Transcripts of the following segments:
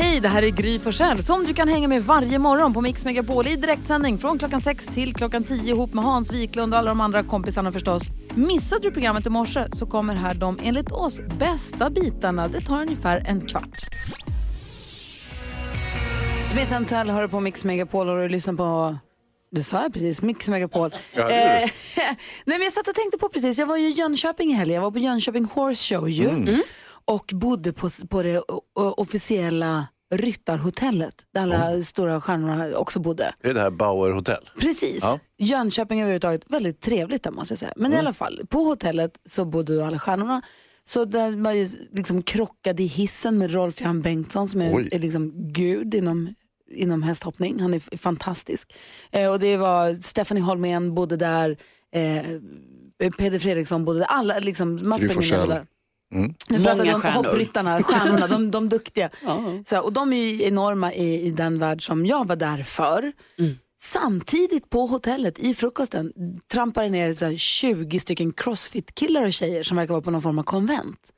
Hej, det här är Gry Forssell som du kan hänga med varje morgon på Mix Megapol i direktsändning från klockan 6 till klockan 10 ihop med Hans Wiklund och alla de andra kompisarna förstås. Missade du programmet i morse så kommer här de enligt oss bästa bitarna. Det tar ungefär en kvart. Smith Tell hör på Mix Megapol och du lyssnar på det sa jag precis, Mix Megapol. eh, nej, men jag satt och tänkte på precis, jag var ju i Jönköping i helgen, jag var på Jönköping Horse Show ju. Mm. Och bodde på, på det officiella Ryttarhotellet där alla stora stjärnorna också bodde. Det är det här Bauer Hotel. Precis. Ja. Jönköping överhuvudtaget, väldigt trevligt där måste jag säga. Men i alla fall, på hotellet så bodde då alla stjärnorna. Så där man liksom krockade i hissen med Rolf Jan Bengtsson som är, är liksom gud inom, inom hästhhoppning. Han är fantastisk. Eh, och det var Stephanie Holmén bodde där, eh, Peder Fredriksson bodde där, alla liksom, man Gry Forssell. Mm. Nu pratar vi om hoppryttarna, stjärnorna, de, de duktiga. Så, här, och de är ju enorma i, i den värld som jag var där för. Samtidigt på hotellet i frukosten trampar det ner så här, 20 stycken crossfit-killar och tjejer som verkar vara på någon form av konvent.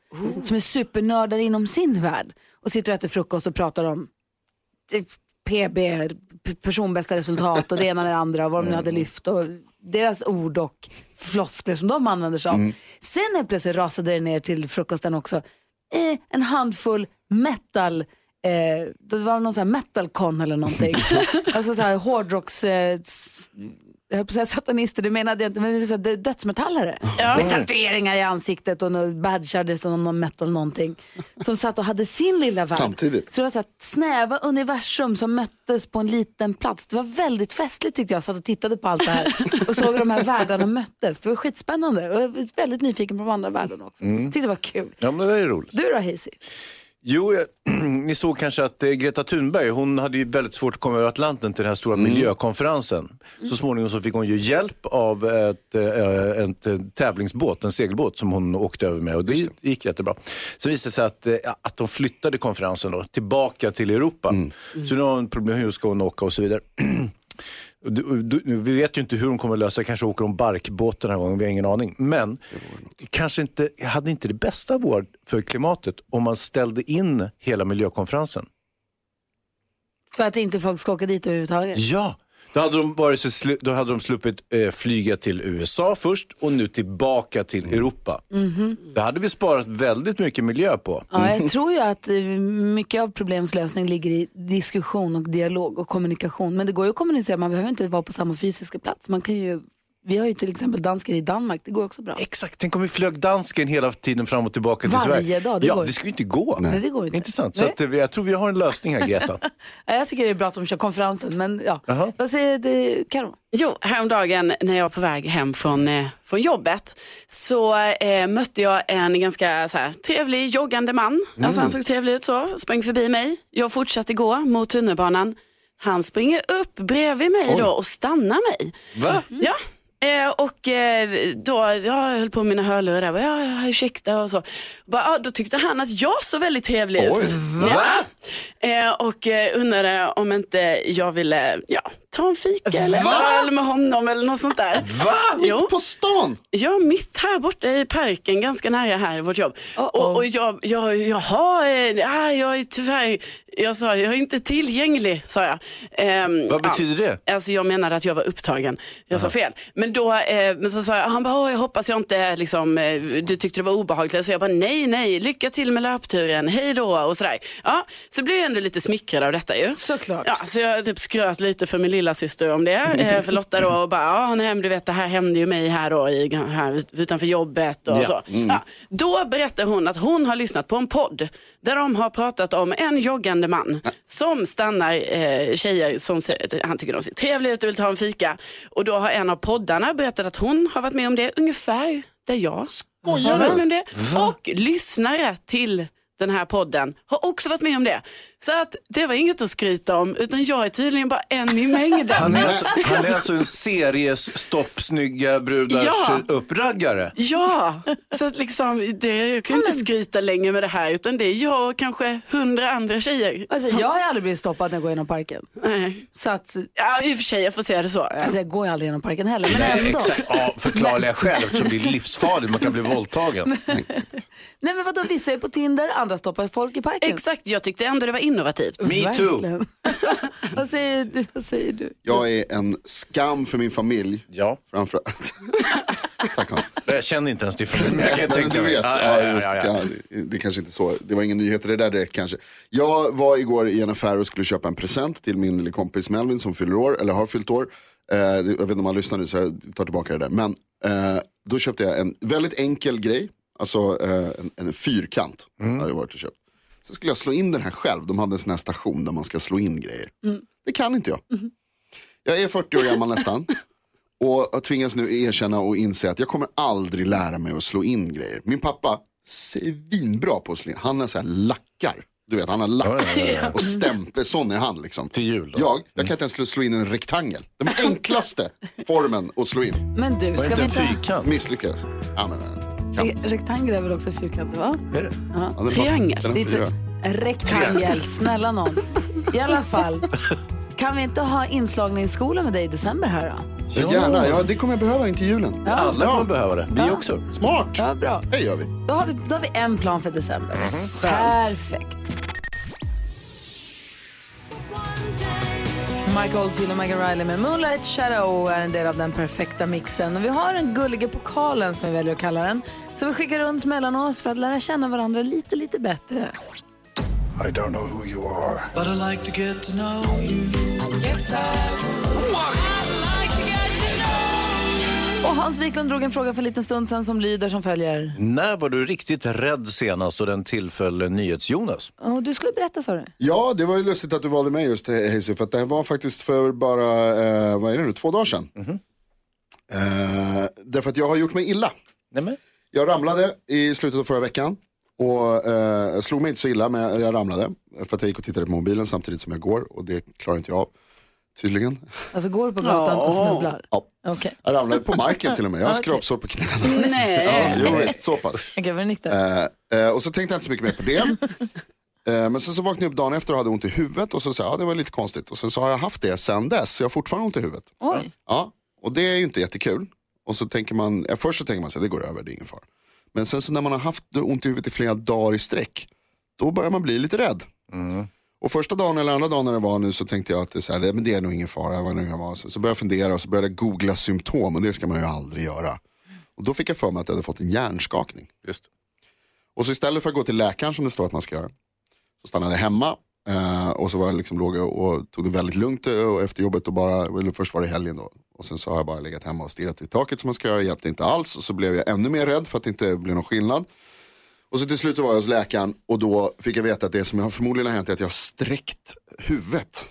Som är supernördar inom sin värld och sitter och äter frukost och pratar om typ, PB, personbästa resultat och det ena med det andra och vad de nu hade lyft och deras ord och floskler som de använder sig av. Sen helt plötsligt rasade det ner till frukosten också eh, en handfull metal Eh, det var någon sån här metalcon eller någonting. alltså så här hårdrocks... Eh, jag höll på att säga satanister, det menade jag inte, men det dödsmetallare. Med tatueringar i ansiktet och något badgades och någon metal någonting. Som satt och hade sin lilla värld. Samtidigt. Så det var så här snäva universum som möttes på en liten plats. Det var väldigt festligt tyckte jag. Jag satt och tittade på allt det här och såg hur de här världarna möttes. Det var skitspännande och jag var väldigt nyfiken på de andra världarna också. Tyckte det var kul. Ja, men det är roligt. Du då Hazy? Jo, jag, ni såg kanske att eh, Greta Thunberg, hon hade ju väldigt svårt att komma över Atlanten till den här stora miljökonferensen. Så småningom så fick hon ju hjälp av ett, eh, ett, eh, tävlingsbåt, en segelbåt som hon åkte över med och det gick jättebra. Sen visade det sig att, eh, att de flyttade konferensen då, tillbaka till Europa. Så nu har hon problem hur ska hon åka och så vidare. Du- du- Vi vet ju inte hur de kommer att lösa det. Kanske åker de barkbåt den här gången, vi har ingen aning. Men kanske inte, hade inte det bästa varit för klimatet om man ställde in hela miljökonferensen? För att inte folk ska åka dit överhuvudtaget. Ja, då hade de, varit så slu, då hade de sluppit eh, flyga till USA först och nu tillbaka till Europa. Det hade vi sparat väldigt mycket miljö på. Ja, jag tror ju att eh, mycket av problemslösning ligger i diskussion och dialog och kommunikation. Men det går ju att kommunicera, man behöver inte vara på samma fysiska plats. Man kan ju, vi har ju till exempel danskar i Danmark, det går också bra. Exakt, tänk om vi flög dansken hela tiden fram och tillbaka till Varje Sverige. dag, det ja, går det skulle ju inte gå. Nej, det går inte. Intressant, så Nej. att, eh, jag tror vi har en lösning här Greta. Ja, Jag tycker det är bra att de kör konferensen, men ja. Vad säger du, Karo? Jo, häromdagen när jag var på väg hem från, eh, från jobbet så eh, mötte jag en ganska så här, trevlig joggande man. Alltså, han såg trevlig ut så, sprang förbi mig. Jag fortsatte gå mot tunnelbanan. Han springer upp bredvid mig då och stannar mig. Va? Ja. Eh, och eh, då, jag höll på med mina hörlurar bara, ja, ja, ursäkta och så. Bara, ja, då tyckte han att jag såg väldigt trevlig Oj. ut. Ja. Eh, och eh, undrade om inte jag ville ja, ta en fika eller en öl med honom eller något sånt där. Va? Jo. Mitt på stan? Ja, mitt här borta i parken, ganska nära här i vårt jobb. Uh-oh. Och, och jag, jag, jaha, eh, ja, jag är tyvärr, jag sa jag är inte tillgänglig, sa jag. Ehm, Vad betyder det? Alltså jag menade att jag var upptagen. Jag sa fel. Men då, eh, men så sa jag, han bara, "Åh, jag hoppas jag inte, liksom, eh, du tyckte det var obehagligt. Så jag bara, nej, nej, lycka till med löpturen, hej då och sådär. Ja, så blev jag ändå lite smickrad av detta ju. Såklart. Ja, så jag typ skröt lite för min lilla syster om det, eh, för Lotta då och bara, ja nej, du vet det här hände ju mig här då i, här ut- utanför jobbet och Ja. så. Ja, då berättar hon att hon har lyssnat på en podd där de har pratat om en joggande man som stannar eh, tjejer som ser, han tycker de ser trevliga ut och vill ta en fika. Och då har en av poddarna berättat att hon har varit med om det ungefär där jag har varit med om det. Och lyssnare till den här podden, har också varit med om det. Så att det var inget att skryta om, utan jag är tydligen bara en i mängden. Han är, alltså, han är alltså en series stopp snygga brudars Ja. uppraggare. Ja, så att liksom, det, jag kan ju inte skryta längre med det här, utan det är jag och kanske hundra andra tjejer. Alltså, som- jag har aldrig blivit stoppad när jag går genom parken. Nej. Så att, Ja, i och för sig, jag får säga det så. alltså, jag går ju aldrig genom parken heller, men Nej, ändå. exakt. Ja, förklarliga skäl eftersom det är livsfarligt. Man kan bli våldtagen. Nej men vadå, vissa är på Tinder, andra stoppar folk i parken. Exakt, jag tyckte ändå det var innovativt. Me too. Vad, säger du, vad säger du? Jag är en skam för min familj. Ja. Framför Tack Hans. Jag känner inte ens till familjen. Jag kan Men tänka du mig. vet, Ja, ja, ja, ja, just, ja, det, kanske inte så, det var ingen nyhet det där direkt kanske. Jag var igår i en affär och skulle köpa en present till min lilla kompis Melvin som fyller år, eller har fyllt år. Eh, jag vet inte om han lyssnar nu så jag tar tillbaka det där. Men eh, då köpte jag en väldigt enkel grej, alltså eh, en, en fyrkant. Har jag varit och köpt. Så skulle jag slå in den här själv, de hade en sån här station där man ska slå in grejer. Det kan inte jag. Jag är 40 år gammal nästan. Och jag tvingas nu erkänna och inse att jag kommer aldrig lära mig att slå in grejer. Min pappa, svinbra på att slå in. Han har så här lackar. Du vet, han har lackar och stämpel. Sån är han liksom. Till jul då? Jag, jag kan inte ens slå- in en rektangel. Den enklaste formen att slå in. Men du, Var ska inte vi en inte... fyrkant? Misslyckades. Ja, men, kant. Rektangel är väl också fyrkantig va? Är det? Ja, har- Triangel. Det är inte en rektangel, snälla någon. I alla fall, kan vi inte ha inslagningsskola med dig i december här då? Ja, gärna, ja, det kommer jag behöva in till julen. Alla kommer behöva det. Vi också. Smart, Ja, bra. det gör vi. Då har vi, då har vi en plan för december. Perfekt. Mike Oldfield och Megan Riley med Moonlight Shadow är en del av den perfekta mixen. Och vi har en gullige pokalen som vi väljer att kalla den. Så vi skickar runt mellan oss för att lära känna varandra lite, lite bättre. I don't know who you are. But I like to get to know you. Yes, I Och Hans Wiklund drog en fråga för en liten stund sedan som lyder som följer. När var du riktigt rädd senast och den tillföll NyhetsJonas? Och du skulle berätta sa du? Ja, det var ju lustigt att du valde mig just Hayes, för att det här var faktiskt för bara, eh, vad är det nu, två dagar sedan. Eh, därför att jag har gjort mig illa. Nej, men. Jag ramlade i slutet av förra veckan och eh, slog mig inte så illa men jag ramlade. För att jag gick och tittade på mobilen samtidigt som jag går och det klarar inte jag av. Tydligen. Alltså går du på gatan och snubblar? Ja. Okej, Jag ramlade på marken till och med. Jag har skrapsår på knäna. Nej. Ja, jo, visst, så pass. där. Eh, eh, och så tänkte jag inte så mycket mer på det. Eh, men sen så vaknade jag upp dagen efter och hade ont i huvudet och så sa jag, ja det var lite konstigt. Och sen så har jag haft det sen dess, så jag har fortfarande ont i huvudet. Oj. Ja, och det är ju inte jättekul. Och så tänker man, ja, först så tänker man sig det går över, det är ingen fara. Men sen så när man har haft ont i huvudet i flera dagar i sträck, då börjar man bli lite rädd. Och första dagen eller andra dagen när det var nu så tänkte jag att det är, så här, men det är nog ingen fara. Vad nu var. Så, så började jag fundera och så började jag googla symptom och det ska man ju aldrig göra. Och då fick jag för mig att jag hade fått en hjärnskakning. Just. Och så istället för att gå till läkaren som det står att man ska göra, så stannade jag hemma. Eh, och så var jag liksom låg och, och tog det väldigt lugnt eh, och efter jobbet och bara, eller först var det helgen då. Och sen så har jag bara legat hemma och stirrat i taket som man ska göra, hjälpte inte alls. Och så blev jag ännu mer rädd för att det inte blev någon skillnad. Och så till slut var jag hos läkaren och då fick jag veta att det som jag förmodligen har hänt är att jag har sträckt huvudet.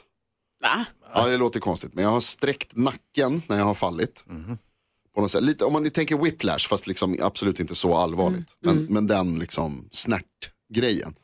Va? Ja, det låter konstigt, men jag har sträckt nacken när jag har fallit. På något sätt. Lite, om man tänker whiplash, fast liksom absolut inte så allvarligt. Men, men den liksom snärtgrejen.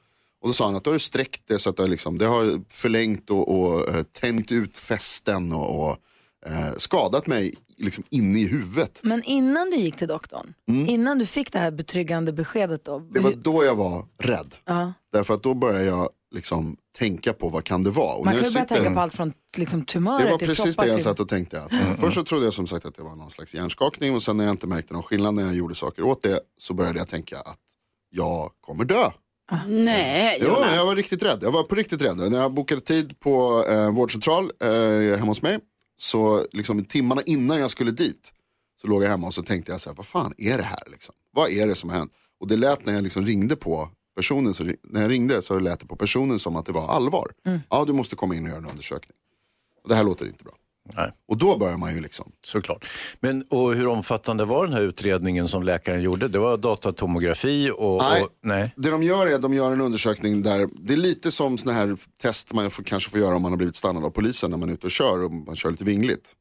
Och då sa han att du har ju sträckt det så att det, har liksom, det har förlängt och, och eh, tänjt ut fästen och, och eh, skadat mig liksom inne i huvudet. Men innan du gick till doktorn, innan du fick det här betryggande beskedet då? Mm. Det var då jag var rädd. Ja. Därför att då började jag liksom tänka på vad kan det vara. Och Man kan ju börja sitter- tänka på allt från liksom, tumörer Det var till precis det jag till... satt och tänkte. Att, Först så trodde jag som sagt att det var någon slags hjärnskakning och sen när jag inte märkte någon skillnad när jag gjorde saker åt det så började jag tänka att jag kommer dö. Nej, Jo, Jonas. jag var riktigt rädd. Jag var på riktigt rädd. När jag bokade tid på eh, vårdcentral eh, hemma hos mig så liksom timmarna innan jag skulle dit så låg jag hemma och så tänkte jag så här, vad fan är det här liksom? Vad är det som har hänt? Och det lät när jag liksom ringde på personen, så, när jag ringde så lät det på personen som att det var allvar. Ja, du måste komma in och göra en undersökning. Och det här låter inte bra. Nej. Och då börjar man ju liksom. Såklart. Men och hur omfattande var den här utredningen som läkaren gjorde? Det var datatomografi och... Nej. och nej. Det de gör är att de gör en undersökning där, det är lite som såna här test man får, kanske får göra om man har blivit stannad av polisen när man är ute och kör och man kör lite vingligt.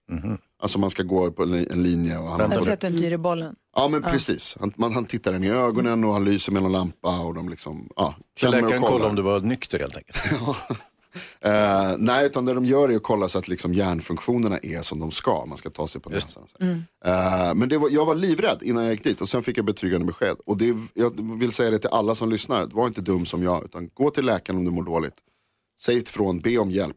Alltså man ska gå på en li- en linje och han Jag har sett du inte bollen. Ja men precis, han, man, han tittar den i ögonen och han lyser med någon lampa och de liksom, ja. Så läkaren kollar. kollade om du var nykter helt enkelt. Eh, nej, utan det de gör är att kolla så att liksom hjärnfunktionerna är som de ska. Man ska ta sig på näsan. och så. Eh, men det var, jag var livrädd innan jag gick dit och sen fick jag betryggande besked. Och det, jag vill säga det till alla som lyssnar, var inte dum som jag. Utan gå till läkaren om du mår dåligt. Säg ifrån, be om hjälp.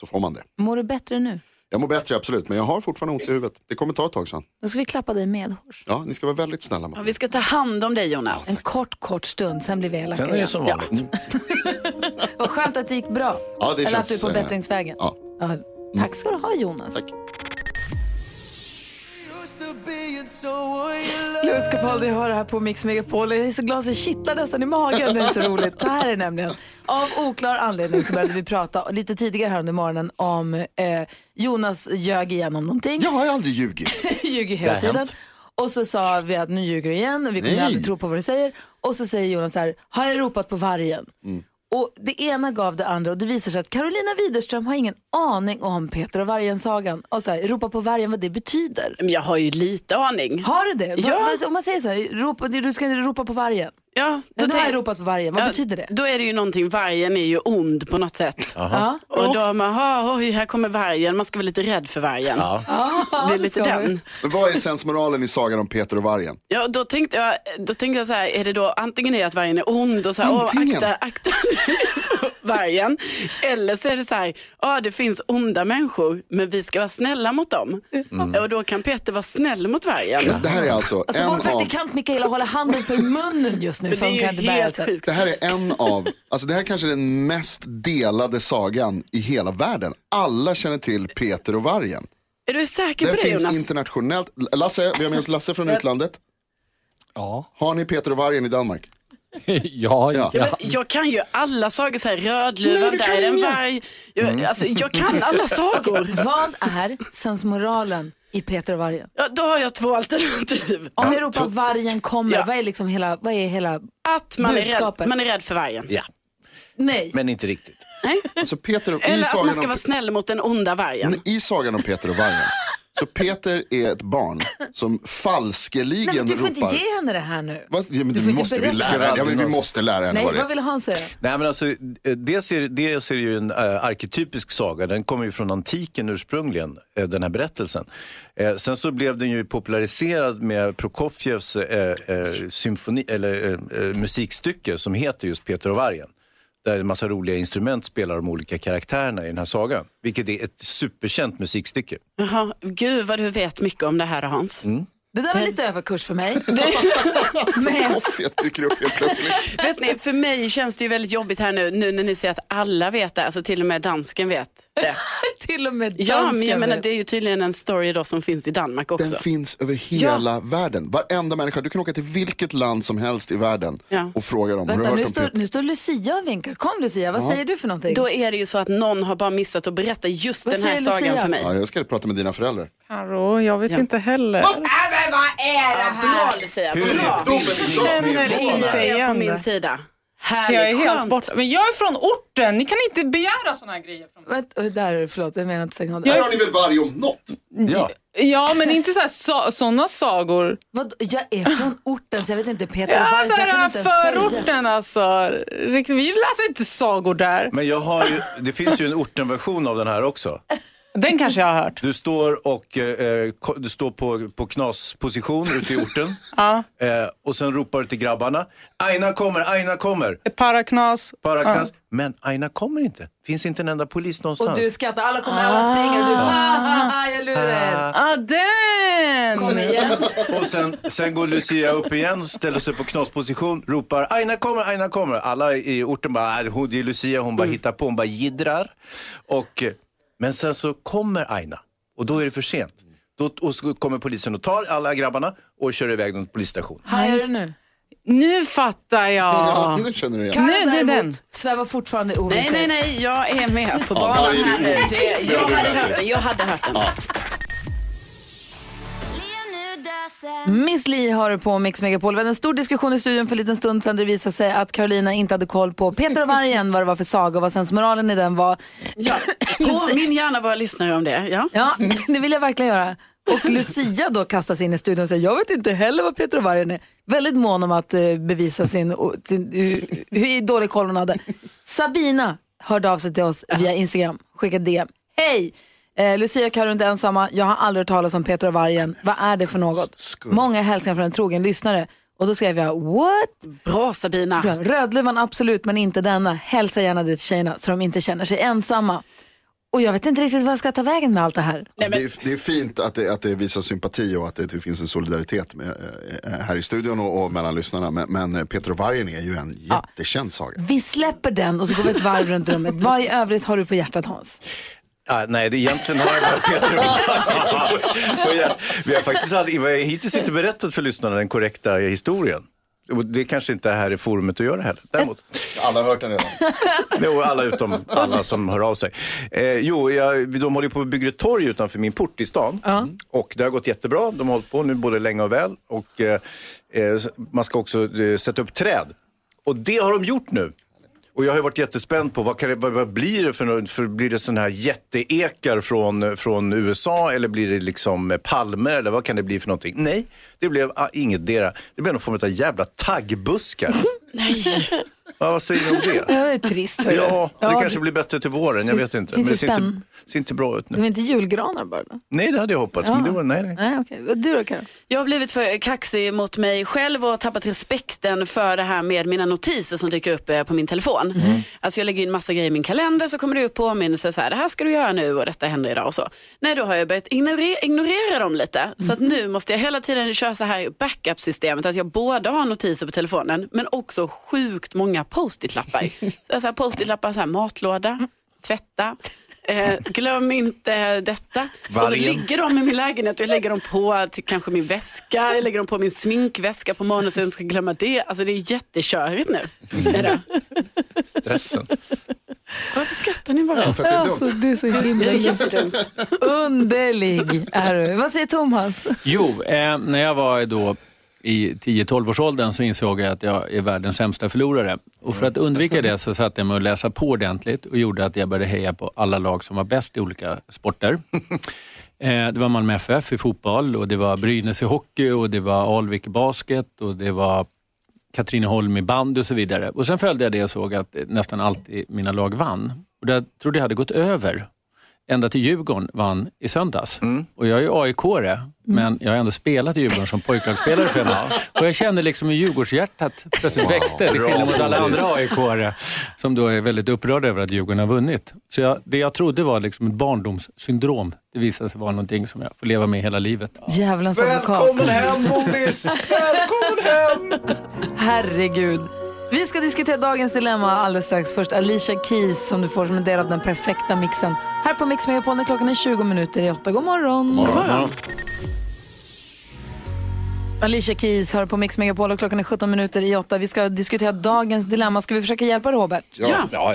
Så får man det. Mår du bättre nu? Jag mår bättre absolut, men jag har fortfarande ont i huvudet. Det kommer ta ett tag sen. Då ska vi klappa dig medhårs. Ja, ni ska vara väldigt snälla med Ja, mig. vi ska ta hand om dig Jonas. En kort, kort stund, sen blir vi elaka Sen är det igen. som vanligt. Vad skönt att det gick bra. Ja, det Eller känns, att du är på eh, bättringsvägen. ja. Ja, tack ska du ha Jonas. Tack. Louis Capaldi hör det här på Mix Megapol. Jag är så glad så det kittlar nästan i magen. Det är så roligt. Så här är det nämligen. Av oklar anledning så började vi prata lite tidigare här under morgonen om eh, Jonas ljög igen om någonting. Jag har ju aldrig ljugit. ljuger hela har tiden. hänt. Och så sa vi att nu ljuger du igen och vi kommer aldrig tro på vad du säger. Och så säger Jonas så här, har jag ropat på vargen? Mm. Och det ena gav det andra och det visar sig att Carolina Widerström har ingen aning om Peter och vargen-sagan. Och så här, ropa på vargen, vad det betyder. Men Jag har ju lite aning. Har du det? Ja. Om man säger så här, ropa, du ska ropa på vargen. Ja, Då nu har jag ropat på vargen, vad Ja, betyder det? Då är det ju någonting, vargen är ju ond på något sätt. Ja. Och då har man, "Ha, oj, här kommer vargen, man ska vara lite rädd för vargen. det är lite den. Men vad är sensmoralen i sagan om Peter och vargen? Ja, då tänkte jag, då tänkte jag så här, är det då antingen är att vargen är ond och så här, åh, akta, akta vargen. Eller så är det så här, ja det finns onda människor men vi ska vara snälla mot dem. Och då kan Peter vara snäll mot vargen. Det här är alltså, Alltså en vår av... praktikant Mikaela håller handen för munnen just nu för det är kan ju helt sjukt. Det här är en av, alltså det här kanske är den mest delade sagan i hela världen. Alla känner till Peter och vargen. Är du säker Den på det finns Jonas? internationellt. Lasse, vi har med oss Lasse från utlandet. Ja. Har ni Peter och vargen i Danmark? ja, Ja. ja. Jag kan ju alla sagor, så här, Nej, Rödluvan, där är en varg. Jag, alltså, jag kan alla sagor. Vad är sensmoralen i Peter och vargen? Ja, då har jag två alternativ. Om vi ropar vargen kommer, Ja. vad är liksom hela, vad är hela, Att man är, rädd, Budskapet. man är rädd för vargen. Ja, nej. men inte riktigt. Alltså Peter och, i, Eller att man ska om, vara snäll mot den onda vargen. I sagan om Peter och vargen. Så Peter är ett barn som nej falskeligen men du får råpar. inte ge henne det här nu. Vad- Ja, men Du måste, vi, lära, ja, men vi måste lära henne Nej, vad det vad är. ville han säga? Nej, men alltså, dels, är, dels är det ju en äh, arketypisk saga. Den kommer ju från antiken ursprungligen, eh, den här berättelsen. Eh, sen så blev den ju populariserad med Prokofjevs symfoni, eller, musikstycke som heter just Peter och vargen. Där en massa roliga instrument spelar de olika karaktärerna i den här sagan. Vilket är ett superkänt musikstycke. Jaha, gud vad du vet mycket om det här Hans. Mm. Det där var lite överkurs för mig. Koffet dyker upp helt plötsligt. Vet ni, för mig känns det ju väldigt jobbigt här nu, nu när ni säger att alla vet det, alltså till och med dansken vet det. till och med Ja, men jag menar det är ju tydligen en story då som finns i Danmark också. Den finns över hela världen. Varenda människa. Du kan åka till vilket land som helst i världen Ja. och fråga dem. Vänta, nu om står, Peter? nu står Lucia och vinkar. Kom Lucia, vad säger du för någonting? Då är det ju så att någon har bara missat att berätta just Vad den här sagan Lucia? för mig. Ja, jag ska prata med dina föräldrar. Karo, jag vet inte heller. Ja, bra Lucia, Hur bra. Känner Lucia inte är på igen min det. sida. Härligt, Jag är helt skönt. borta. Men jag är från orten, ni kan inte begära såna här grejer från mig. Vänta, där, förlåt, jag menar inte av Här det. har ni väl varg om något? Ja. Ja, men inte så här, så, såna sagor. Vad, jag är från orten så jag vet inte Peter Ja, Weiss, så jag kan här inte ens säga. förorten alltså. Vi läser inte sagor där. Men jag har ju, det finns ju en ortenversion av den här också. Den kanske jag har hört. Du står, och, eh, ko- du står på, på knasposition ute i orten. Ja. eh, och sen ropar du till grabbarna. Aina kommer, Aina kommer. Paraknas. Bara knas. Men Aina kommer inte. Finns inte en enda polis någonstans. Och du skrattar, alla kommer, alla springer och du, ha, ha, ha, jag lurar er. Ah, den! Kom igen. Och sen, sen går Lucia upp igen, ställer sig på knasposition, ropar Aina kommer, Aina kommer. Alla i orten bara, "Ah, hon, det är Lucia, hon bara hittar på, hon bara jiddrar. Och, eh, men sen så kommer Aina och då är det för sent. Då, och så kommer polisen och tar alla grabbarna och kör iväg dem till polisstationen. Vad gör du nu? Nu fattar jag. nu känner du igen. Det är däremot den. svävar fortfarande i Nej, nej, nej, jag är med på Ja, banan det är här nu. det. Det, jag hade hört den, jag hade hört den. Miss Li har du på Mix Megapol. Vi hade en stor diskussion i studion för en liten stund sedan. Det visade sig att Carolina inte hade koll på Peter och vargen, vad det var för saga och vad sensmoralen i den var. Ja. Påminn gärna våra lyssnare om det. Ja. Ja, det vill jag verkligen göra. Och Lucia då kastas in i studion och säger jag vet inte heller vad Peter och vargen är. Väldigt mån om att eh, bevisa sin, sin, hur, hur dålig koll hon hade. Sabina hörde av sig till oss via Instagram, skickade DM. Hej! Eh, Lucia är inte ensamma. Jag har aldrig hört talas om Peter och vargen. Vad är det för något? Många hälsningar från en trogen lyssnare. Och då skrev jag, what? Bra Sabina. Så, Rödluvan absolut, men inte denna. Hälsa gärna det till tjejerna så de inte känner sig ensamma. Och jag vet inte riktigt vad jag ska ta vägen med allt det här. Alltså, det, är, det är fint att det, att det visar sympati och att det, finns en solidaritet med, eh, här i studion och, och mellan lyssnarna. Men, men eh, Peter och vargen är ju en jättekänd saga. Vi släpper den och så går vi ett varv runt rummet. Vad i övrigt har du på hjärtat Hans? Ah, nej, det egentligen har jag bara Peter och jag, Vi har faktiskt aldrig, vi har hittills inte berättat för lyssnarna den korrekta historien. Och det kanske inte är här i forumet att göra heller. Däremot. Alla har hört den redan. Jo, alla utom alla som hör av sig. Eh, jo, jag, de håller på att bygga ett torg utanför min port i stan. Och det har gått jättebra. De har hållit på nu både länge och väl. Och eh, eh, man ska också eh, sätta upp träd. Och det har de gjort nu. Och jag har varit jättespänd på vad, kan det, vad, vad blir det för, något? för Blir det sådana här jätteekar från, från USA eller blir det liksom palmer eller vad kan det bli för någonting? Nej, det blev ah, inget dera. Det blev någon form av jävla taggbuskar. Nej. Ja, vad säger ni om det? Det är trist. hörru. Ja, det kanske det- blir bättre till våren. Jag vet inte. finns Men det ser inte, ser inte bra ut Det nu. var inte julgranar bara då? Nej, det hade jag hoppats. Ja. Men det var, nej, nej. Nej. Och Du då Karo? Jag har blivit för kaxig mot mig själv och tappat respekten för det här med mina notiser som dyker upp eh, på min telefon. Alltså jag lägger in massa grejer i min kalender så kommer det upp påminnelser så här, det här ska du göra nu och detta händer idag och så. Nej, då har jag börjat ignorera, ignorera dem lite. Så att nu måste jag hela tiden köra så här backup-systemet att jag både har notiser på telefonen men också sjukt många post-it-lappar. Så jag har så här post-it-lappar, så här, matlåda, tvätta. Eh, glöm inte detta. Och så Vargen. ligger de i min lägenhet och jag lägger dem på till kanske min väska, jag lägger dem på min sminkväska på morgonen så jag inte ska glömma det. Alltså det är jättekörigt nu. Det? Stressen. Varför skrattar ni bara? För att det är Alltså, dumt. du är så himla jättedumt. underlig. Är du. Vad säger Thomas? Jo, eh, när jag var då i 10-12 års åldern så insåg jag att jag är världens sämsta förlorare. Och för att undvika det så satte jag mig och läsa på ordentligt och gjorde att jag började heja på alla lag som var bäst i olika sporter. Eh, det var Malmö FF i fotboll och det var Brynäs i hockey och det var Alvik i basket och det var Katrineholm i bandy och så vidare. Och Sen följde jag det och såg att nästan alltid mina lag vann. Och det trodde jag hade gått över. Ända till Djurgården vann i söndags. Och jag är ju AIK-are, men jag har ändå spelat i Djurgården som pojklagsspelare fem år. Och jag kände liksom hur Djurgårdshjärtat plötsligt växte, till skillnad mot alla andra AIK-are som då är väldigt upprörda över att Djurgården har vunnit. Så jag, det jag trodde var liksom ett barndomssyndrom, det visade sig vara någonting som jag får leva med hela livet. Djävulens advokat. Välkommen hem, Bodis! Välkommen hem! Herregud. Vi ska diskutera dagens dilemma alldeles strax. Först Alicia Keys som du får som en del av den perfekta mixen. Här på Mix Megapol när klockan är 20 minuter i åtta. God morgon. God morgon. Alicia Keys hör på Mix Megapol och klockan är 17 minuter i åtta. Vi ska diskutera dagens dilemma. Ska vi försöka hjälpa Robert? Ja. Ja, ja.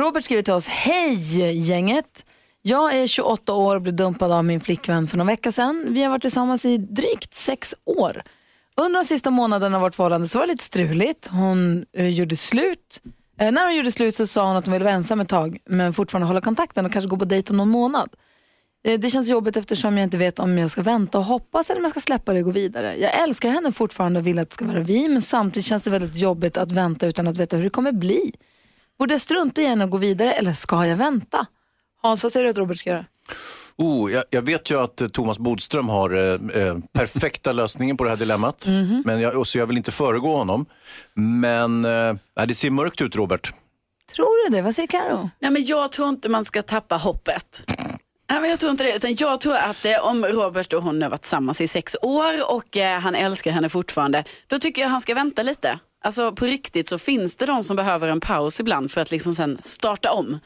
Robert skriver till oss. Hej gänget! Jag är 28 år och blev dumpad av min flickvän för någon vecka sedan. Vi har varit tillsammans i drygt sex år. Under de sista månaderna av vårt förhållande så var det lite struligt. Hon eh, gjorde slut. Eh, när hon gjorde slut så sa hon att hon ville vara ensam ett tag men fortfarande hålla kontakten och kanske gå på dejt om någon månad. Eh, det känns jobbigt eftersom jag inte vet om jag ska vänta och hoppas eller om jag ska släppa det och gå vidare. Jag älskar henne fortfarande och vill att det ska vara vi men samtidigt känns det väldigt jobbigt att vänta utan att veta hur det kommer bli. Borde jag strunta i henne och gå vidare eller ska jag vänta? Hans, vad säger du att Robert ska göra? Oh, jag, jag vet ju att eh, Thomas Bodström har eh, eh, perfekta lösningen på det här dilemmat. Men jag, så jag vill inte föregå honom. Men eh, det ser mörkt ut, Robert. Tror du det? Vad säger Karo? Nej, men jag tror inte man ska tappa hoppet. Nej, men jag tror inte det, utan jag tror att eh, om Robert och hon har varit tillsammans i sex år och eh, han älskar henne fortfarande, då tycker jag han ska vänta lite. Alltså på riktigt så finns det de som behöver en paus ibland för att liksom sen starta om.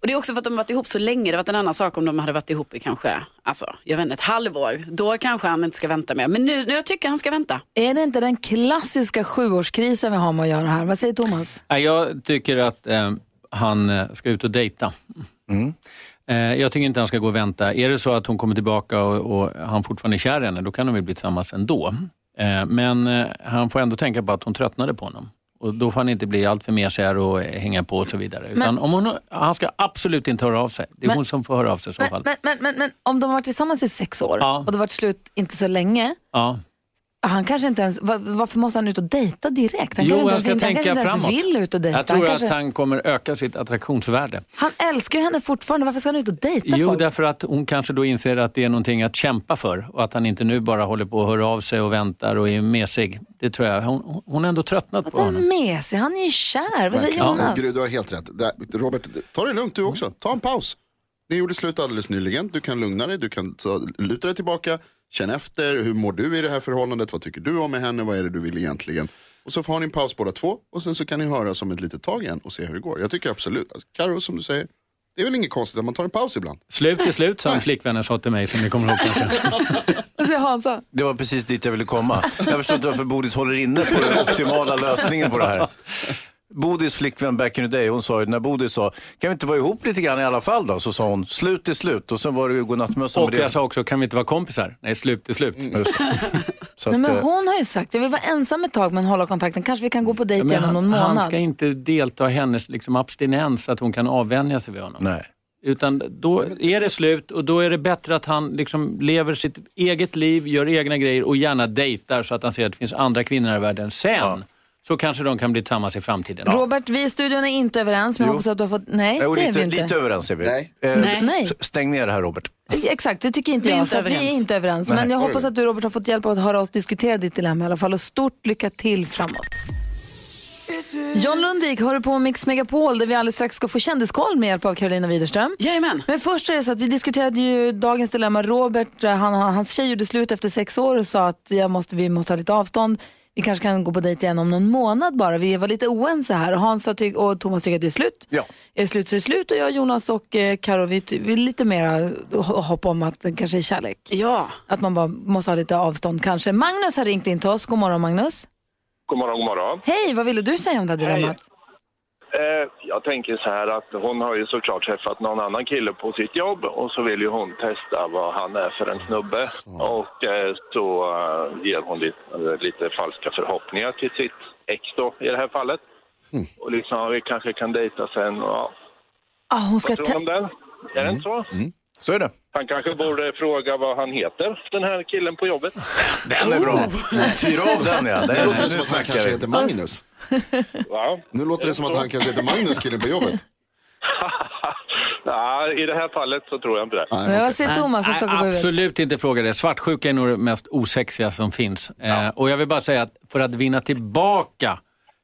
Och det är också för att de har varit ihop så länge. Det hade varit en annan sak om de hade varit ihop i kanske, alltså, jag vet inte, ett halvår. Då kanske han inte ska vänta mer. Men nu, nu jag tycker han ska vänta. Är det inte den klassiska sjuårskrisen vi har med att göra här? Vad säger Thomas? Jag tycker att eh, han eh, ska ut och dejta. Eh, jag tycker inte han ska gå och vänta. Är det så att hon kommer tillbaka och, och han fortfarande är kär i henne, då kan de ju bli tillsammans ändå. Eh, men han får ändå tänka på att hon tröttnade på honom. Och då får han inte bli allt för mesig och hänga på och så vidare. Utan om hon, han ska absolut inte höra av sig. Det är Men- hon som får höra av sig i så Men, fall. men, men, men, men om de har varit tillsammans i sex år Ja. och det har varit slut inte så länge, Ja. Han kanske inte ens, va- varför måste han ut och dejta direkt? Han Jo, kanske han inte ska ens, han tänka kanske inte ens vill ut och dejta. Jag tror han, kanske, att han kommer öka sitt attraktionsvärde. han älskar ju henne fortfarande, varför ska han ut och dejta Jo, folk? därför att hon kanske då inser att det är någonting att kämpa för och att han inte nu bara håller på att höra av sig och väntar och är mesig. Det tror jag. Hon, hon har ändå tröttnat på Vad är honom. med sig? Han är ju kär. Vad säger. Jonas? Gry, du har helt rätt. Robert, ta det lugnt du också. Ta en paus. Ni gjorde slut alldeles nyligen. Du kan lugna dig, du kan ta, luta dig tillbaka, känn efter. Hur mår du i det här förhållandet? Vad tycker du om med henne? Vad är det du vill egentligen? Och så får ni en paus båda två och sen så kan ni höras om ett litet tag igen och se hur det går. Jag tycker absolut, alltså, Karo som du säger, det är väl inget konstigt att man tar en paus ibland. Slut är slut, sa en flickvännen sa till mig som ni kommer ihåg kanske. Hansa? Det var precis dit jag ville komma. Jag förstår inte varför Bodis håller inne på den optimala lösningen på det här. Bodis flickvän back in the day, hon sa ju, när Bodis sa, kan vi inte vara ihop lite grann i alla fall då? Så sa hon, slut är slut. Och sen var det ju godnattmössa Och med det. jag sa också, kan vi inte vara kompisar? Nej, slut är slut. Just det. Så Nej, att, men eh, hon har ju sagt, jag vill vara ensam ett tag men hålla kontakten. Kanske vi kan gå på dejt Men igen om någon han, månad. han ska inte delta i hennes liksom, abstinens så att hon kan avvänja sig vid honom. nej. Utan då är det slut och då är det bättre att han liksom lever sitt eget liv, gör egna grejer och gärna dejtar så att han ser att det finns andra kvinnor i världen. Sen så kanske de kan bli tillsammans i framtiden. Robert, vi i studion är inte överens men jag Jo. hoppas att du har fått... Nej, Jo, det är lite, vi inte. lite överens är vi. Nej. Eh, Nej. Nej. Stäng ner det här Robert. Exakt, det tycker inte Vi är jag. inte så att vi är överens. inte överens. Men jag hoppas att du Robert har fått hjälp att höra oss diskutera ditt dilemma i alla fall. Och stort lycka till framåt. John Lundvik hör på Mix Megapol där vi alldeles strax ska få kändiskoll med hjälp av Carolina Widerström. Jajamän. Men först är det så att vi diskuterade ju dagens dilemma. Robert, eh, han, han, hans tjej gjorde slut efter sex år och sa att jag måste, vi måste ha lite avstånd. Vi kanske kan gå på dejt igen om någon månad bara. Vi var lite oense här och Hans tyck, och Thomas tycker att det är slut. Ja. Är det slut så är det slut och jag, Jonas och eh, Karo vi, ty- vi är lite mera hopp om att det kanske är kärlek. Ja. Att man bara måste ha lite avstånd kanske. Magnus har ringt in till oss. God morgon Magnus. God morgon, god morgon. Hej, vad ville du säga om det här dilemmat? Eh, jag tänker så här att hon har ju såklart träffat någon annan kille på sitt jobb och så vill ju hon testa vad han är för en snubbe. Och eh, så eh, ger hon lite, eh, lite falska förhoppningar till sitt ex då i det här fallet. Och liksom, vi kanske kan dejta sen. Och, ja. Ah, hon ska Vad tror du om den? Är det inte så? Så är det. Han kanske borde fråga vad han heter, den här killen på jobbet. Den är bra. Fyra av den ja. Nu Den, låter det nu som att han kanske vi. heter Magnus. Va? Nu låter det som att han kanske heter Magnus, killen på jobbet. ja, I det här fallet så tror jag inte det. Men Vad säger Thomas? Han skakar på huvudet. Absolut inte fråga det. Svartsjuka är nog det mest osexiga som finns. Eh, och jag vill bara säga att för att vinna tillbaka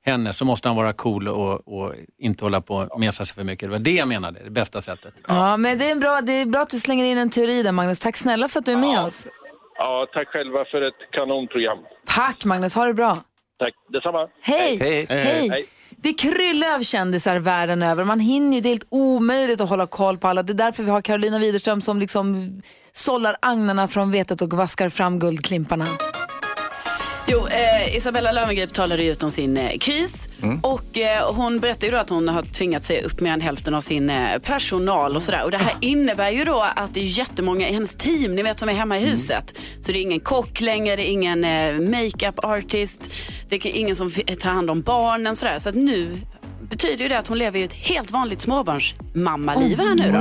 henne så måste han vara cool och, och inte hålla på och mesa sig för mycket. Det var det jag menade, det bästa sättet. Ja, men det är, bra, det är bra att du slänger in en teori där Magnus. Tack snälla för att du är med oss. Ja, tack själva för ett kanonprogram. Tack Magnus, ha det bra. Tack detsamma. Hej! Hej. Hej. Hej. Det kryllar av kändisar världen över. Man hinner ju, det är helt omöjligt att hålla koll på alla. Det är därför vi har Carolina Widerström som liksom sållar agnarna från vetet och vaskar fram guldklimparna. Jo, eh, Isabella Löwengrip talade ju ut om sin eh, kris och eh, hon berättade ju då att hon har tvingat sig upp mer än hälften av sin eh, personal och sådär. Och det här innebär ju då att det är jättemånga i hennes team, ni vet som är hemma i huset. Så det är ingen kock längre, det är ingen eh, makeup artist, det är ingen som tar hand om barnen sådär. Så att nu betyder ju det att hon lever ju ett helt vanligt småbarnsmammaliv här nu då.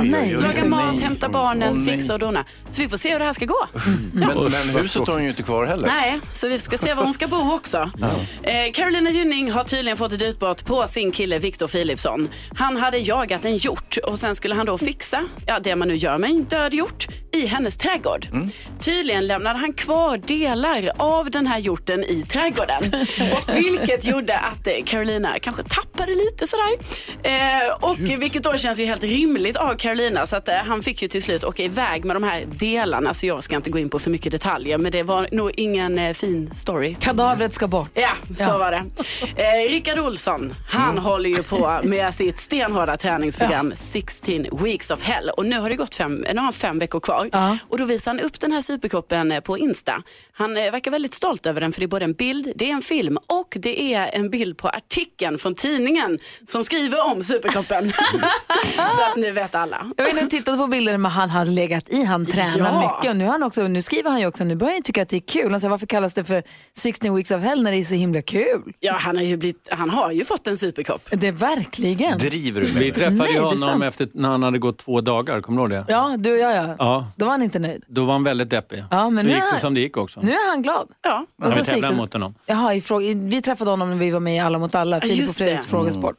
Oj, mat, hämta barnen, nej. fixa och dona. Så vi får se hur det här ska gå. Men, men huset har hon ju inte kvar heller. Nej, så vi ska se var hon ska bo också. Eh, Carolina Gynning har tydligen fått ett utbrott på sin kille Victor Philipsson. Han hade jagat en hjort och sen skulle han då fixa ja, det man nu gör med en död hjort i hennes trädgård. Tydligen lämnade han kvar delar av den här hjorten i trädgården. Vilket gjorde att eh, Carolina kanske tappade lite lite sådär. Eh, och vilket då känns ju helt rimligt av Carolina. Så att eh, han fick ju till slut åka iväg med de här delarna. Så jag ska inte gå in på för mycket detaljer. Men det var nog ingen eh, fin story. Kadavret ska bort. Ja, så Ja. var det. Eh, Rickard Olsson, han håller ju på med sitt stenhårda träningsprogram 16 weeks of hell. Och nu har det gått fem, nu har han fem veckor kvar. Och då visar han upp den här superkroppen eh, på Insta. Han eh, verkar väldigt stolt över den för det är både en bild, det är en film och det är en bild på artikeln från tidningen som skriver om superkroppen. så att nu vet alla. Jag och tittade på bilder med han hade legat i. Han tränar Ja. mycket och nu, har han också, nu skriver han ju också, nu börjar han tycka att det är kul. Han säger, varför kallas det för 16 weeks of hell när det är så himla kul? Ja, han har ju, blivit, han har ju fått en superkropp. Det är verkligen. Driver du med Vi träffade Nej, honom efter när han hade gått två dagar, kommer du ihåg det? Ja, du och jag ja. Ja, Då var han inte nöjd. då var han väldigt deppig. Ja, men så nu gick är det som det gick också. Nu är han glad. Ja. När då vi tävlade mot honom. Jaha, i fråga, vi träffade honom när vi var med i Alla mot alla, Filip och just det. Fredriks frågesport.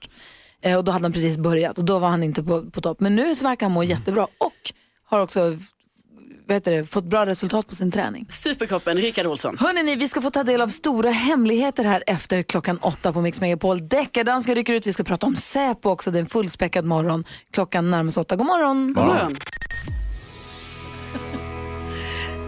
Eh, och då hade han precis börjat och då var han inte på, på topp. Men nu så verkar han må jättebra och har också vad heter det, fått bra resultat på sin träning. Superkroppen, Rickard Olsson. Hörrni, vi ska få ta del av stora hemligheter här efter klockan åtta på Mix Megapol. Deckardansken rycker ut, vi ska prata om Säpo också. Det är en fullspäckad morgon. Klockan närmar sig åtta. God morgon. God morgon.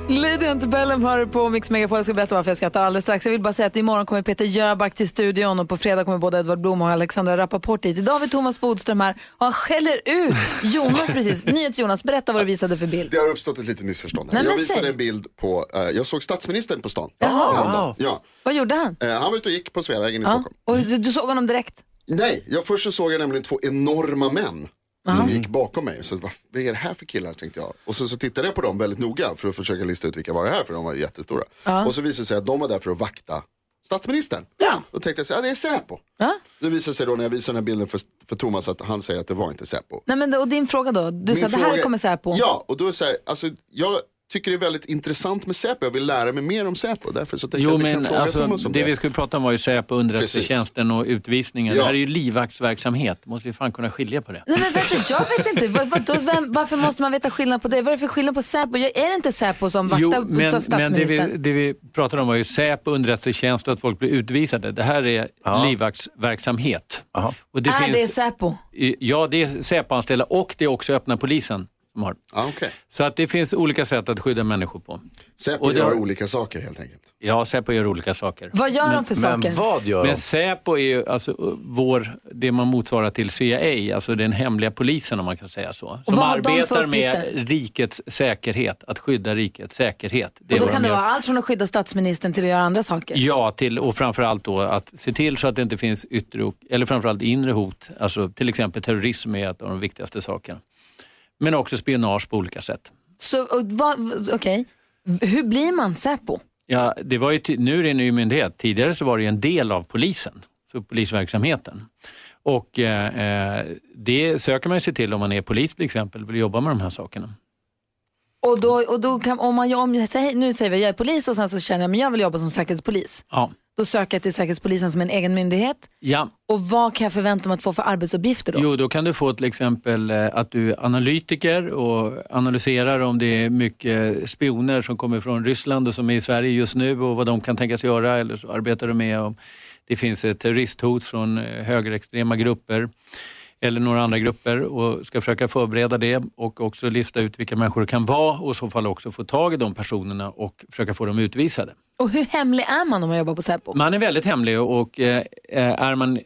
Lady Antebellum hör på Mix Megapol. Jag ska berätta varför jag skrattar alldeles strax. Jag vill bara säga att imorgon kommer Peter Jöback till studion och på fredag kommer både Edvard Blom och Alexandra Rappaport hit. Idag har vi Thomas Bodström här och han skäller ut Jonas precis. NyhetsJonas, berätta vad du visade för bild. Det har uppstått ett litet missförstånd. Här. Nej, jag visade säg. en bild på, eh, jag såg statsministern på stan. Jaha. Ja. Vad gjorde han? Eh, han var ute och gick på Sveavägen i. Stockholm. Och du, du såg honom direkt? Nej, jag först så såg jag nämligen två enorma män som gick bakom mig. Så vad, vad är det här för killar tänkte jag. Och så, så tittade jag på dem väldigt noga för att försöka lista ut vilka var det här för de var jättestora. Och så visade det sig att de var där för att vakta statsministern. Ja. Då tänkte jag så här, ja, det är Säpo. Ja. Det visade sig då när jag visade den här bilden för, för Thomas att han säger att det var inte Säpo. Nej, men, och din fråga då? Du Min sa det här fråga- kommer Säpo. Ja, och då är så här, alltså, jag tycker det är väldigt intressant med Säpo. Jag vill lära mig mer om Säpo. Därför så tänkte Jo, jag att vi kan men fråga alltså, Thomas om det det. vi skulle prata om var ju Säpo, underrättelsetjänsten och utvisningen. Ja. Det här är ju livvaktsverksamhet. måste vi fan kunna skilja på det. Nej, men vänta, jag vet inte. Vad, vad, då, vem, varför måste man veta skillnad på det? Vad är det för skillnad på Säpo? Är det inte Säpo som vaktar Jo, men, men det, statsministern? vi, det vi pratade om var ju Säpo, underrättelsetjänst och att folk blir utvisade. Det här är livvaktsverksamhet. Och det är finns, det Säpo? Ja, det är Säpo-anställda och det är också öppna polisen. Som har. Okej. Så att det finns olika sätt att skydda människor på. Säpo Och det gör olika saker helt enkelt. Ja, Säpo gör olika saker. Vad gör de för Men saker? vad gör de? Men Säpo är ju alltså vår, det man motsvarar till CIA, alltså den hemliga polisen om man kan säga så. Som arbetar med rikets säkerhet, att skydda rikets säkerhet. Det Och då kan de det vara allt från att skydda statsministern till att göra andra saker. Ja, till, och framförallt då att se till så att det inte finns yttre, eller framförallt inre hot. Alltså till exempel terrorism är ett av de viktigaste sakerna. Men också spionage på olika sätt. Så, och okej. V- Hur blir man Säpo? Ja, det var ju nu är det en ny myndighet. Tidigare så var det en del av polisen, så polisverksamheten. Och eh, eh, det söker man sig till om man är polis till exempel, vill jobba med de här sakerna. Och då, och då kan, om man, om jag säger, nu säger vi jag är polis och sen så känner jag att jag vill jobba som säkerhetspolis. Ja. Då söker jag till Säkerhetspolisen som en egen myndighet. Ja, Och vad kan jag förvänta mig att få för arbetsuppgifter då? jo då kan du få till exempel eh, att du är analytiker och analyserar om det är mycket spioner som kommer från Ryssland och som är i Sverige just nu och vad de kan tänkas göra eller så arbetar du med om det finns ett terroristhot från eh, högerextrema grupper eller några andra grupper och ska försöka förbereda det och också lista ut vilka människor det kan vara och i så fall också få tag i de personerna och försöka få dem utvisade. Och hur hemlig är man om man jobbar på Säpo? Man är väldigt hemlig och eh, är man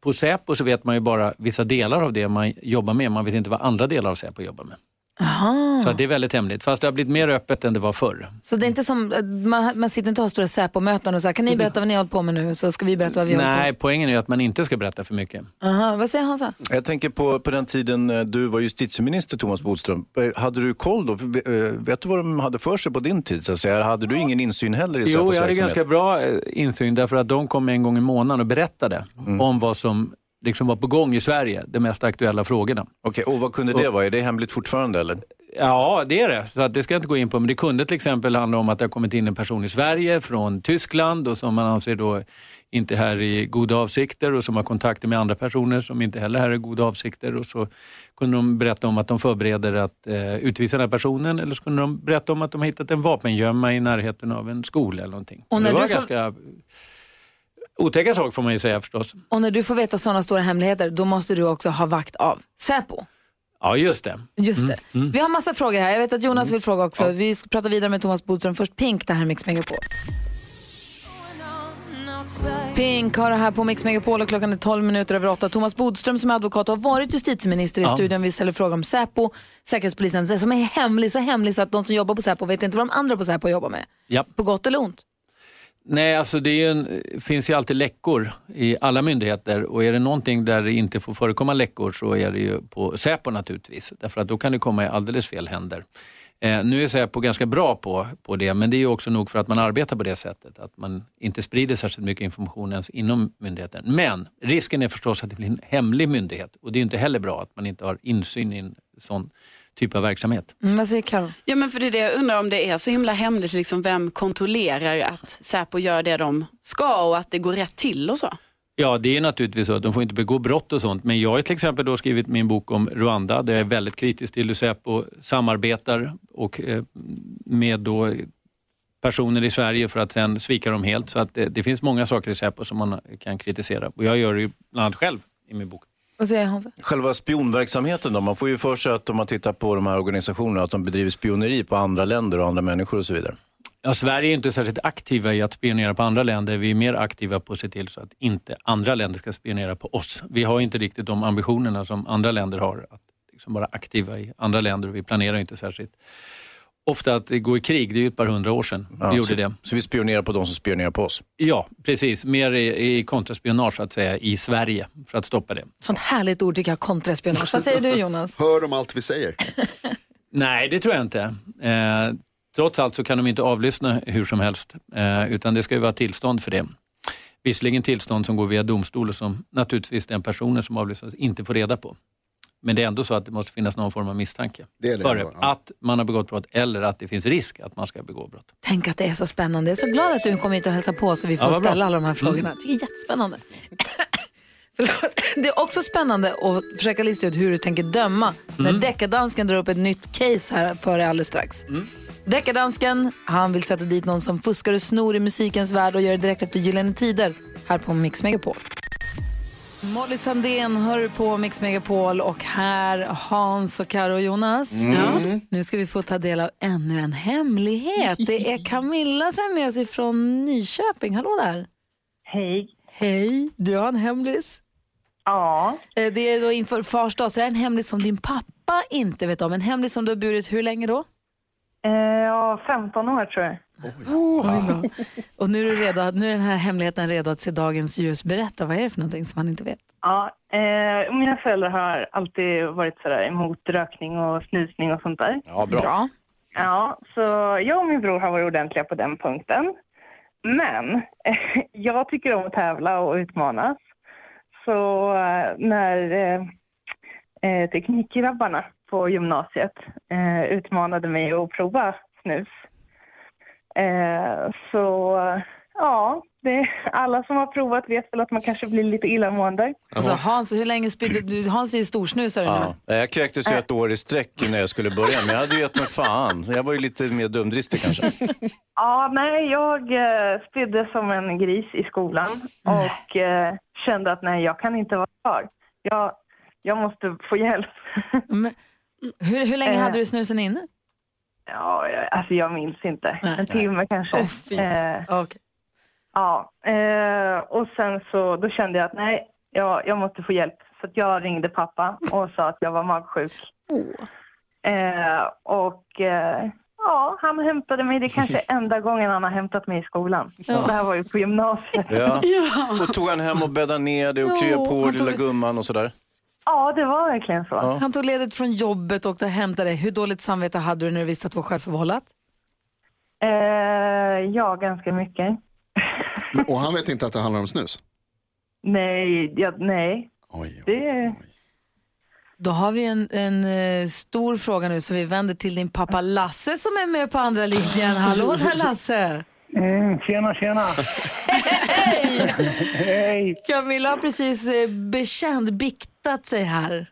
på Säpo så vet man ju bara vissa delar av det man jobbar med. Man vet inte vad andra delar av Säpo jobbar med. Aha. Så det är väldigt hemligt. Fast det har blivit mer öppet än det var förr. Så det är inte som, eh, man, man sitter inte och har stora Säpo-möten och säger kan ni berätta vad ni har hållit på med nu så ska vi berätta vad vi håller på Nej, med. poängen är att man inte ska berätta för mycket. Aha, vad säger Hansa? Jag tänker på, på den tiden eh, du var justitieminister Thomas Bodström. Eh, Hade du koll då? Vet du vad de hade för sig på din tid? Så att säga? Hade du ingen insyn heller i Jo, Säpos jag hade ganska bra insyn därför att de kom en gång i månaden och berättade om vad som liksom var på gång i Sverige, de mest aktuella frågorna. Okej, och vad kunde det vara? Är det hemligt fortfarande eller? Ja, det är det. Så att det ska jag inte gå in på. Men det kunde till exempel handla om att det har kommit in en person i Sverige från Tyskland och som man anser då inte är här i goda avsikter och som har kontakter med andra personer som inte heller är här i goda avsikter. Och så kunde de berätta om att de förbereder att eh, utvisa den här personen eller så kunde de berätta om att de har hittat en vapengömma i närheten av en skola eller någonting. Och när det var ganska Otäcka saker får man ju säga förstås. Och när du får veta sådana stora hemligheter, då måste du också ha vakt av Säpo. Ja, just det. Just det. Mm. Vi har massa frågor här. Jag vet att Jonas vill fråga också. Vi ska prata vidare med Thomas Bodström. Först Pink, det här är Mix Megapol. Pink har det här på Mix Megapol och klockan är 12 minuter över 8. Thomas Bodström som är advokat och har varit justitieminister i Ja. studion. Vi ställer frågor om Säpo, Säkerhetspolisen, som är hemlig, så hemlig så att de som jobbar på Säpo vet inte vad de andra på Säpo jobbar med. Ja. På gott eller ont. Nej, alltså det ju en, finns ju alltid läckor i alla myndigheter och är det någonting där det inte får förekomma läckor så är det ju på Säpo naturligtvis. Därför att då kan det komma i alldeles fel händer. Eh, nu är Säpo ganska bra på, på det men det är ju också nog för att man arbetar på det sättet. Att man inte sprider särskilt mycket information ens inom myndigheten. Men risken är förstås att det blir en hemlig myndighet och det är ju inte heller bra att man inte har insyn i en sån typ av verksamhet. Mm, vad säger Karo? Ja men för det är det jag undrar om det är så himla hemligt, liksom, vem kontrollerar att Säpo gör det de ska och att det går rätt till och så? Ja, det är naturligtvis så att de får inte begå brott och sånt. Men jag har till exempel då skrivit min bok om Rwanda där jag är väldigt kritisk till hur Säpo samarbetar och, eh, med då personer i Sverige för att sen svika dem helt. Så att det, det finns många saker i Säpo som man kan kritisera. Och jag gör det ju bland annat själv i min bok. Vad säger Hansa? Själva spionverksamheten då? Man får ju för sig att om man tittar på de här organisationerna att de bedriver spioneri på andra länder och andra människor och så vidare. Ja, Sverige är inte särskilt aktiva i att spionera på andra länder. Vi är mer aktiva på att se till så att inte andra länder ska spionera på oss. Vi har inte riktigt de ambitionerna som andra länder har. Att liksom vara aktiva i andra länder vi planerar inte särskilt ofta att gå i krig. Det är ju ett par hundra år sedan vi gjorde så, det. Så vi spionerar på de som spionerar på oss? Ja, precis. Mer i, i kontraspionage så att säga i Sverige för att stoppa det. Sånt härligt ord tycker jag, kontraspionage. Vad säger du Jonas? Hör de allt vi säger? Nej, det tror jag inte. Eh, trots allt så kan de inte avlyssna hur som helst, eh, utan det ska ju vara tillstånd för det. Visserligen tillstånd som går via domstol och som naturligtvis den personen som avlyssnas inte får reda på. Men det är ändå så att det måste finnas någon form av misstanke Det är det före ändå, ja. att man har begått brott eller att det finns risk att man ska begå brott. Tänk att det är så spännande. Jag är så glad att du kom hit och hälsade på så vi får Ja, vad bra. ställa alla de här frågorna. Mm. Jag tycker det är jättespännande. Det är också spännande att försöka lista ut hur du tänker döma när Mm. deckardansken drar upp ett nytt case här för dig alldeles strax. Deckardansken, han vill sätta dit någon som fuskar och snor i musikens värld och gör det direkt efter Gyllene Tider här på Mix Megapol. Molly Sandén hör på Mix Megapol och här Hans och Karo och Jonas. Mm. Ja. Nu ska vi få ta del av ännu en hemlighet. Det är Camilla som är med oss ifrån Nyköping. Hallå där! Hej. Hej, du har en hemlis. Ja. Eh, Det är då inför fars dag, så det är en hemlis som din pappa inte vet om. En hemlis som du har burit hur länge då? Eh, ja, 15 år tror jag. Då. Och nu är, du redo, nu är den här hemligheten redo att se dagens ljus. Berätta, vad är det för någonting som han inte vet? Ja, eh, mina föräldrar har alltid varit sådär emot rökning och snusning och sånt där. Ja, bra. Bra. Ja, så jag och min bror har varit ordentliga på den punkten. Men eh, jag tycker om att tävla och utmanas. Så eh, när eh, eh, teknikgrabbarna på gymnasiet eh, utmanade mig att prova snus. Eh, så ja, det, alla som har provat vet väl att man kanske blir lite illamående. Alltså Hans, hur länge spydde du? Hans är ju storsnusare Ja. nu. Jag kräktes ju ett år i sträck när jag skulle börja, men jag hade ju gett mig fan. Jag var ju lite mer dumdristig kanske. Ja, nej, jag eh, spydde som en gris i skolan och eh, kände att nej, jag kan inte vara kvar. Jag, jag måste få hjälp. Hur, hur länge Eh. hade du snusen inne? Ja, jag, alltså jag minns inte. En timme kanske. Åh, fy. Eh, Okej. ja, eh, och sen så då kände jag att nej, jag, jag måste få hjälp. Så att jag ringde pappa och sa att jag var magsjuk. Eh, och eh, ja, han hämtade mig. Det är kanske enda gången han har hämtat mig i skolan. Det här var ju på gymnasiet. Ja. Och tog han hem och bäddade ner det och kryade på han lilla tog- gumman och sådär. Ja, det var verkligen så. Han tog ledigt från jobbet och åkte och hämtade dig. Hur dåligt samvete hade du när du visste att det var självförvållat? Eh, ja, ganska mycket. Och han vet inte att det handlar om snus? Nej, ja, nej. Det, Då har vi en, en eh, stor fråga nu så vi vänder till din pappa Lasse som är med på andra linjen. Hallå där Lasse! Mm, tjena, tjena. Hej! Hej! Camilla har precis eh, bekänt, biktat sig här.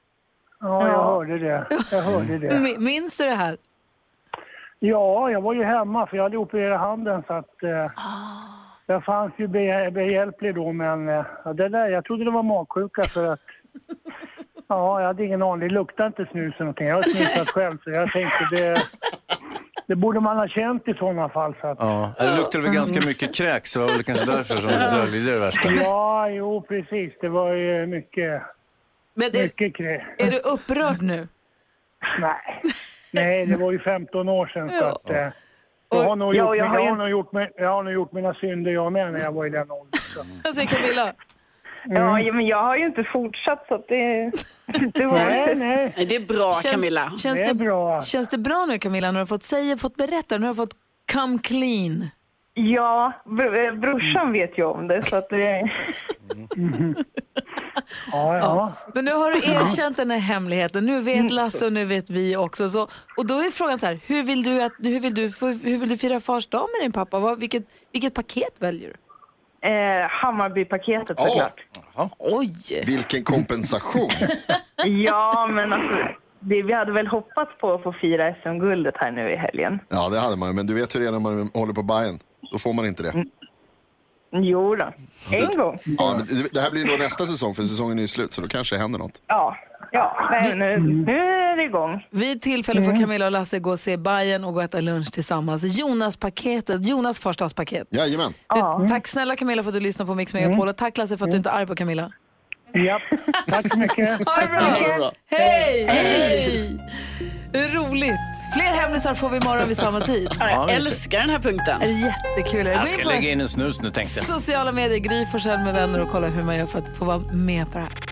Ja, jag hörde det. Jag hörde det. Mi- Minns du det här? Ja, jag var ju hemma för jag hade opererat handen så att eh, jag fanns ju be- behjälplig då, men eh, det där, jag trodde det var magsjuka för att Ja, jag hade ingen aning. Det luktade inte snus eller någonting. Jag har snusat själv så jag tänkte det, det borde man ha känt i sådana fall. Så att, Ja. Det luktade väl ganska mycket kräk, så det var väl kanske därför som du döljde det värsta. Ja, jo precis. Det var ju mycket, Men är, mycket krä. är du upprörd nu? Nej. Nej, det var ju 15 år sedan så att... Eh, jag, har nog Ja, gjort, jag har nog gjort, jag har nog gjort mina synder jag med när jag var i den åldern. Vad säger Camilla? Ja, ja, men jag har ju inte fortsatt så att det, det var Nej, nej. Nej, det är bra Camilla. Känns Det är det, bra. känns det bra nu Camilla när du har fått säga, fått berätta, nu har du fått come clean? Ja, br- eh, brorsan vet ju om det så att det... Ja, ja. Men nu har du erkänt den här hemligheten. Nu vet Lasse och nu vet vi också. Så, och då är frågan så här, hur vill du, att, hur vill du, hur vill du fira fars dag med din pappa? Vad, vilket, vilket paket väljer du? Eh, Hammarbypaketet Ja. såklart. Oj! Vilken kompensation. Ja, men alltså, det, vi hade väl hoppats på att få fira SM-guldet här nu i helgen. Ja, det hade man ju, men du vet hur det är när man håller på Bayern. Då får man inte det. Jo då. en gång. Ja, men det- det här blir nog nästa säsong, för säsongen är ju slut, så då kanske det händer något. Ja, ja men nu, nu är det igång. Vid tillfälle får Camilla och Lasse gå och se Bayern och gå och äta lunch tillsammans. Jonas-paketet, Jonas förstadspaket. Jajamän. Du, Tack snälla Camilla för att du lyssnar på Mix Megapol och tack Lasse för att du inte är arg på Camilla. Japp. Tack så mycket. Ha det bra! Hej! Hej! Roligt! Fler hemlisar får vi imorgon vid samma tid. Ja, Ja, jag vi älskar den här punkten. Det är jättekul. Jag ska lägga in en snus nu tänkte jag. sociala medier, Gry Forssell med vänner och kolla hur man gör för att få vara med på det här.